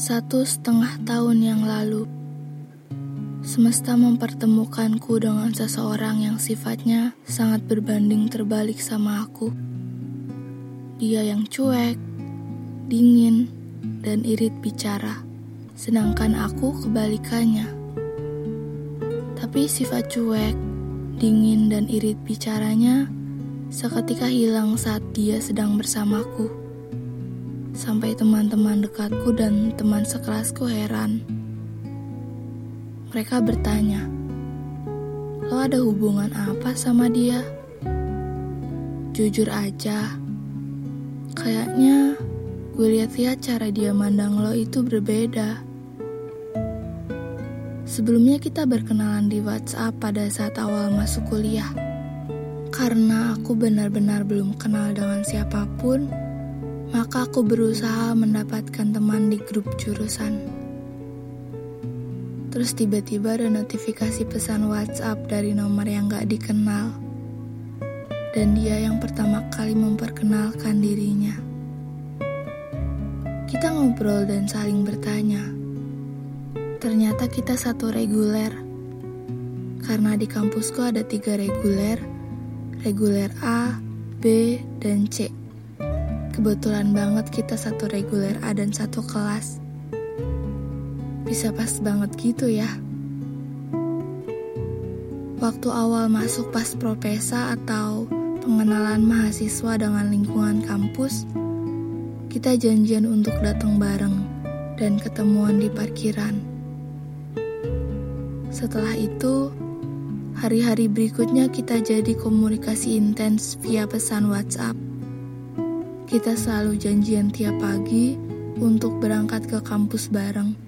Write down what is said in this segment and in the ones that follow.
Satu setengah tahun yang lalu, semesta mempertemukanku dengan seseorang yang sifatnya sangat berbanding terbalik sama aku. Dia yang cuek, dingin, dan irit bicara, sedangkan aku kebalikannya. Tapi sifat cuek, dingin, dan irit bicaranya seketika hilang saat dia sedang bersamaku sampai teman-teman dekatku dan teman sekelasku heran. Mereka bertanya, "Lo ada hubungan apa sama dia?" Jujur aja, kayaknya gue lihat-lihat cara dia mandang lo itu berbeda. Sebelumnya kita berkenalan di WhatsApp pada saat awal masuk kuliah. Karena aku benar-benar belum kenal dengan siapa pun, maka aku berusaha mendapatkan teman di grup jurusan. Terus tiba-tiba ada notifikasi pesan WhatsApp dari nomor yang gak dikenal. Dan dia yang pertama kali memperkenalkan dirinya. Kita ngobrol dan saling bertanya. Ternyata kita satu reguler. Karena di kampusku ada tiga reguler, reguler A, B, dan C. Kebetulan banget kita satu reguler A dan satu kelas. Bisa pas banget gitu ya. Waktu awal masuk pas propesa atau pengenalan mahasiswa dengan lingkungan kampus, kita janjian untuk datang bareng dan ketemuan di parkiran. Setelah itu, hari-hari berikutnya kita jadi komunikasi intens via pesan WhatsApp. Kita selalu janjian tiap pagi untuk berangkat ke kampus bareng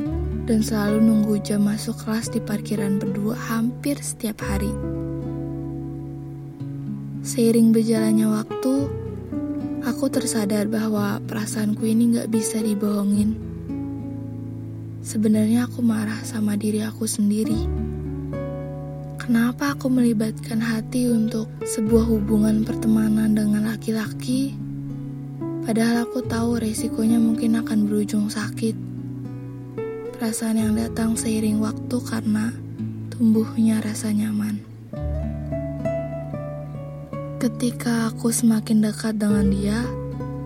dan selalu nunggu jam masuk kelas di parkiran berdua hampir setiap hari. Seiring berjalannya waktu, aku tersadar bahwa perasaanku ini gak bisa dibohongin. Sebenarnya aku marah sama diri aku sendiri. Kenapa aku melibatkan hati untuk sebuah hubungan pertemanan dengan laki-laki Padahal aku tahu resikonya mungkin akan berujung sakit. Perasaan yang datang seiring waktu karena tumbuhnya rasa nyaman. Ketika aku semakin dekat dengan dia,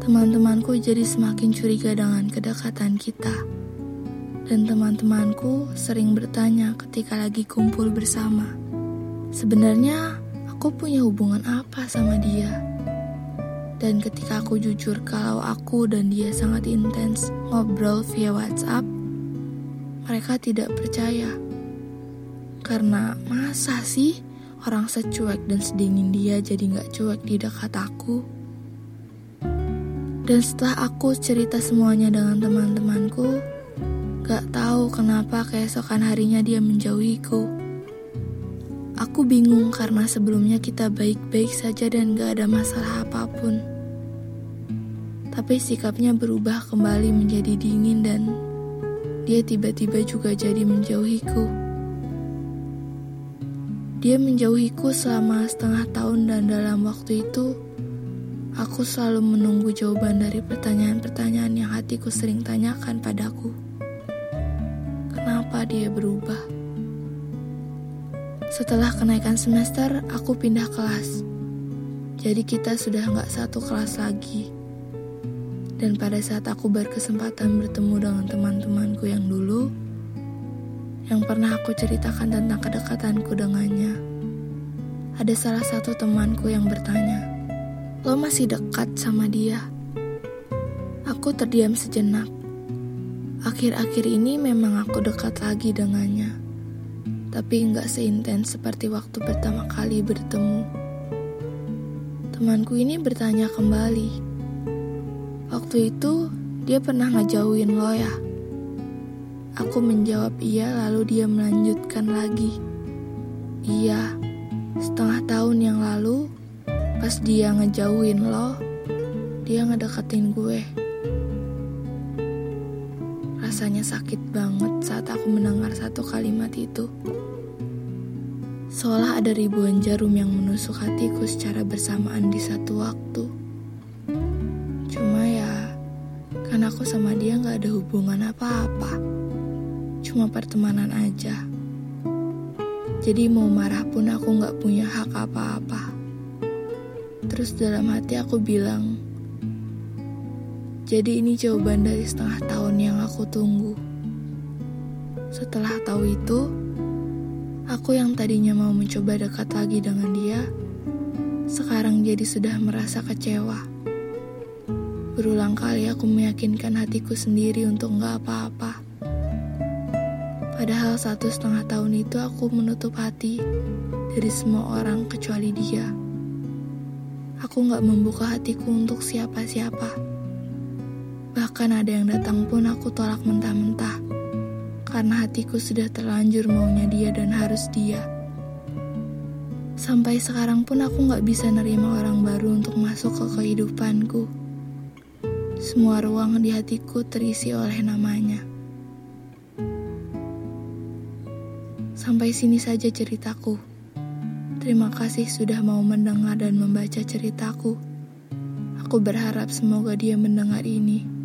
teman-temanku jadi semakin curiga dengan kedekatan kita. Dan teman-temanku sering bertanya ketika lagi kumpul bersama. Sebenarnya aku punya hubungan apa sama dia? Dan ketika aku jujur kalau aku dan dia sangat intens ngobrol via WhatsApp, mereka tidak percaya. Karena masa sih orang secuek dan sedingin dia jadi gak cuek di dekat aku? Dan setelah aku cerita semuanya dengan teman-temanku, gak tahu kenapa keesokan harinya dia menjauhiku. Aku bingung karena sebelumnya kita baik-baik saja dan gak ada masalah apa pun. Tapi sikapnya berubah kembali menjadi dingin dan dia tiba-tiba juga jadi menjauhiku. Dia menjauhiku selama setengah tahun dan dalam waktu itu aku selalu menunggu jawaban dari pertanyaan-pertanyaan yang hatiku sering tanyakan padaku. Kenapa dia berubah? Setelah kenaikan semester, aku pindah kelas. Jadi kita sudah nggak satu kelas lagi. Dan pada saat aku berkesempatan bertemu dengan teman-temanku yang dulu, yang pernah aku ceritakan tentang kedekatanku dengannya, ada salah satu temanku yang bertanya, "Lo masih dekat sama dia?" Aku terdiam sejenak. Akhir-akhir ini memang aku dekat lagi dengannya tapi nggak seintens seperti waktu pertama kali bertemu. Temanku ini bertanya kembali. Waktu itu dia pernah ngejauhin lo ya? Aku menjawab iya lalu dia melanjutkan lagi. Iya, setengah tahun yang lalu pas dia ngejauhin lo, dia ngedeketin gue. Rasanya sakit banget saat aku mendengar satu kalimat itu. Seolah ada ribuan jarum yang menusuk hatiku secara bersamaan di satu waktu. Cuma ya, karena aku sama dia gak ada hubungan apa-apa. Cuma pertemanan aja. Jadi mau marah pun aku gak punya hak apa-apa. Terus dalam hati aku bilang, jadi ini jawaban dari setengah tahun yang aku tunggu. Setelah tahu itu, aku yang tadinya mau mencoba dekat lagi dengan dia, sekarang jadi sudah merasa kecewa. Berulang kali aku meyakinkan hatiku sendiri untuk gak apa-apa. Padahal satu setengah tahun itu aku menutup hati dari semua orang kecuali dia. Aku gak membuka hatiku untuk siapa-siapa. Bahkan ada yang datang pun aku tolak mentah-mentah. Karena hatiku sudah terlanjur maunya dia dan harus dia. Sampai sekarang pun aku gak bisa nerima orang baru untuk masuk ke kehidupanku. Semua ruang di hatiku terisi oleh namanya. Sampai sini saja ceritaku. Terima kasih sudah mau mendengar dan membaca ceritaku. Aku berharap semoga dia mendengar ini.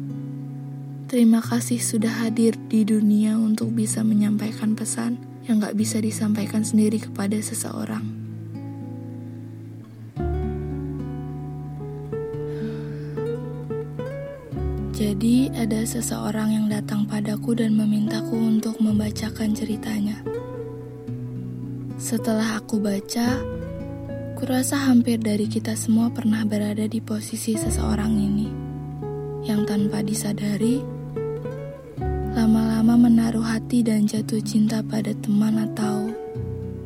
Terima kasih sudah hadir di dunia untuk bisa menyampaikan pesan yang gak bisa disampaikan sendiri kepada seseorang. Jadi, ada seseorang yang datang padaku dan memintaku untuk membacakan ceritanya. Setelah aku baca, kurasa hampir dari kita semua pernah berada di posisi seseorang ini, yang tanpa disadari, lama-lama menaruh hati dan jatuh cinta pada teman atau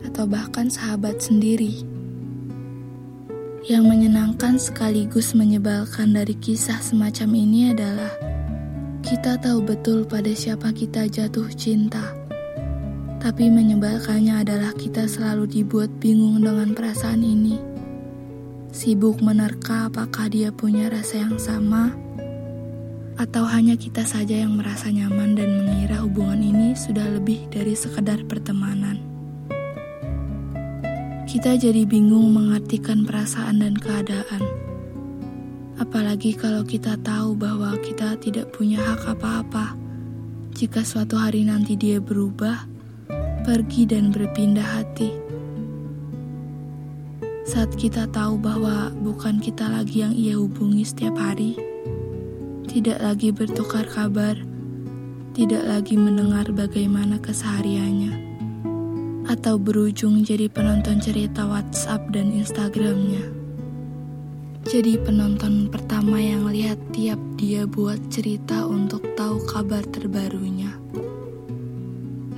atau bahkan sahabat sendiri. Yang menyenangkan sekaligus menyebalkan dari kisah semacam ini adalah kita tahu betul pada siapa kita jatuh cinta tapi menyebalkannya adalah kita selalu dibuat bingung dengan perasaan ini. Sibuk menerka apakah dia punya rasa yang sama, atau hanya kita saja yang merasa nyaman dan mengira hubungan ini sudah lebih dari sekedar pertemanan. Kita jadi bingung mengartikan perasaan dan keadaan. Apalagi kalau kita tahu bahwa kita tidak punya hak apa-apa. Jika suatu hari nanti dia berubah, pergi dan berpindah hati. Saat kita tahu bahwa bukan kita lagi yang ia hubungi setiap hari, tidak lagi bertukar kabar, tidak lagi mendengar bagaimana kesehariannya, atau berujung jadi penonton cerita WhatsApp dan Instagramnya. Jadi penonton pertama yang lihat tiap dia buat cerita untuk tahu kabar terbarunya.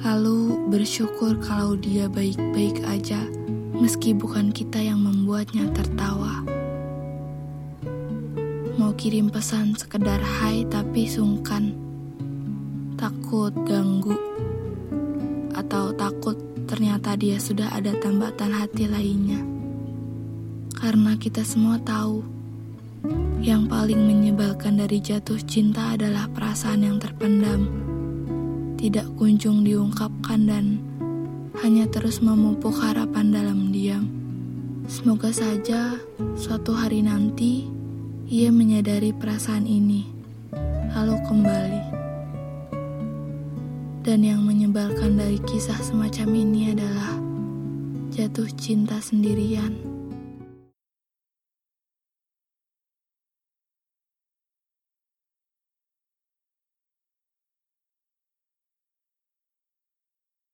Lalu bersyukur kalau dia baik-baik aja, meski bukan kita yang membuatnya tertawa. Mau kirim pesan sekedar hai tapi sungkan, takut ganggu, atau takut ternyata dia sudah ada tambatan hati lainnya. Karena kita semua tahu, yang paling menyebalkan dari jatuh cinta adalah perasaan yang terpendam tidak kunjung diungkapkan dan hanya terus memupuk harapan dalam diam. Semoga saja suatu hari nanti ia menyadari perasaan ini, lalu kembali. Dan yang menyebalkan dari kisah semacam ini adalah jatuh cinta sendirian.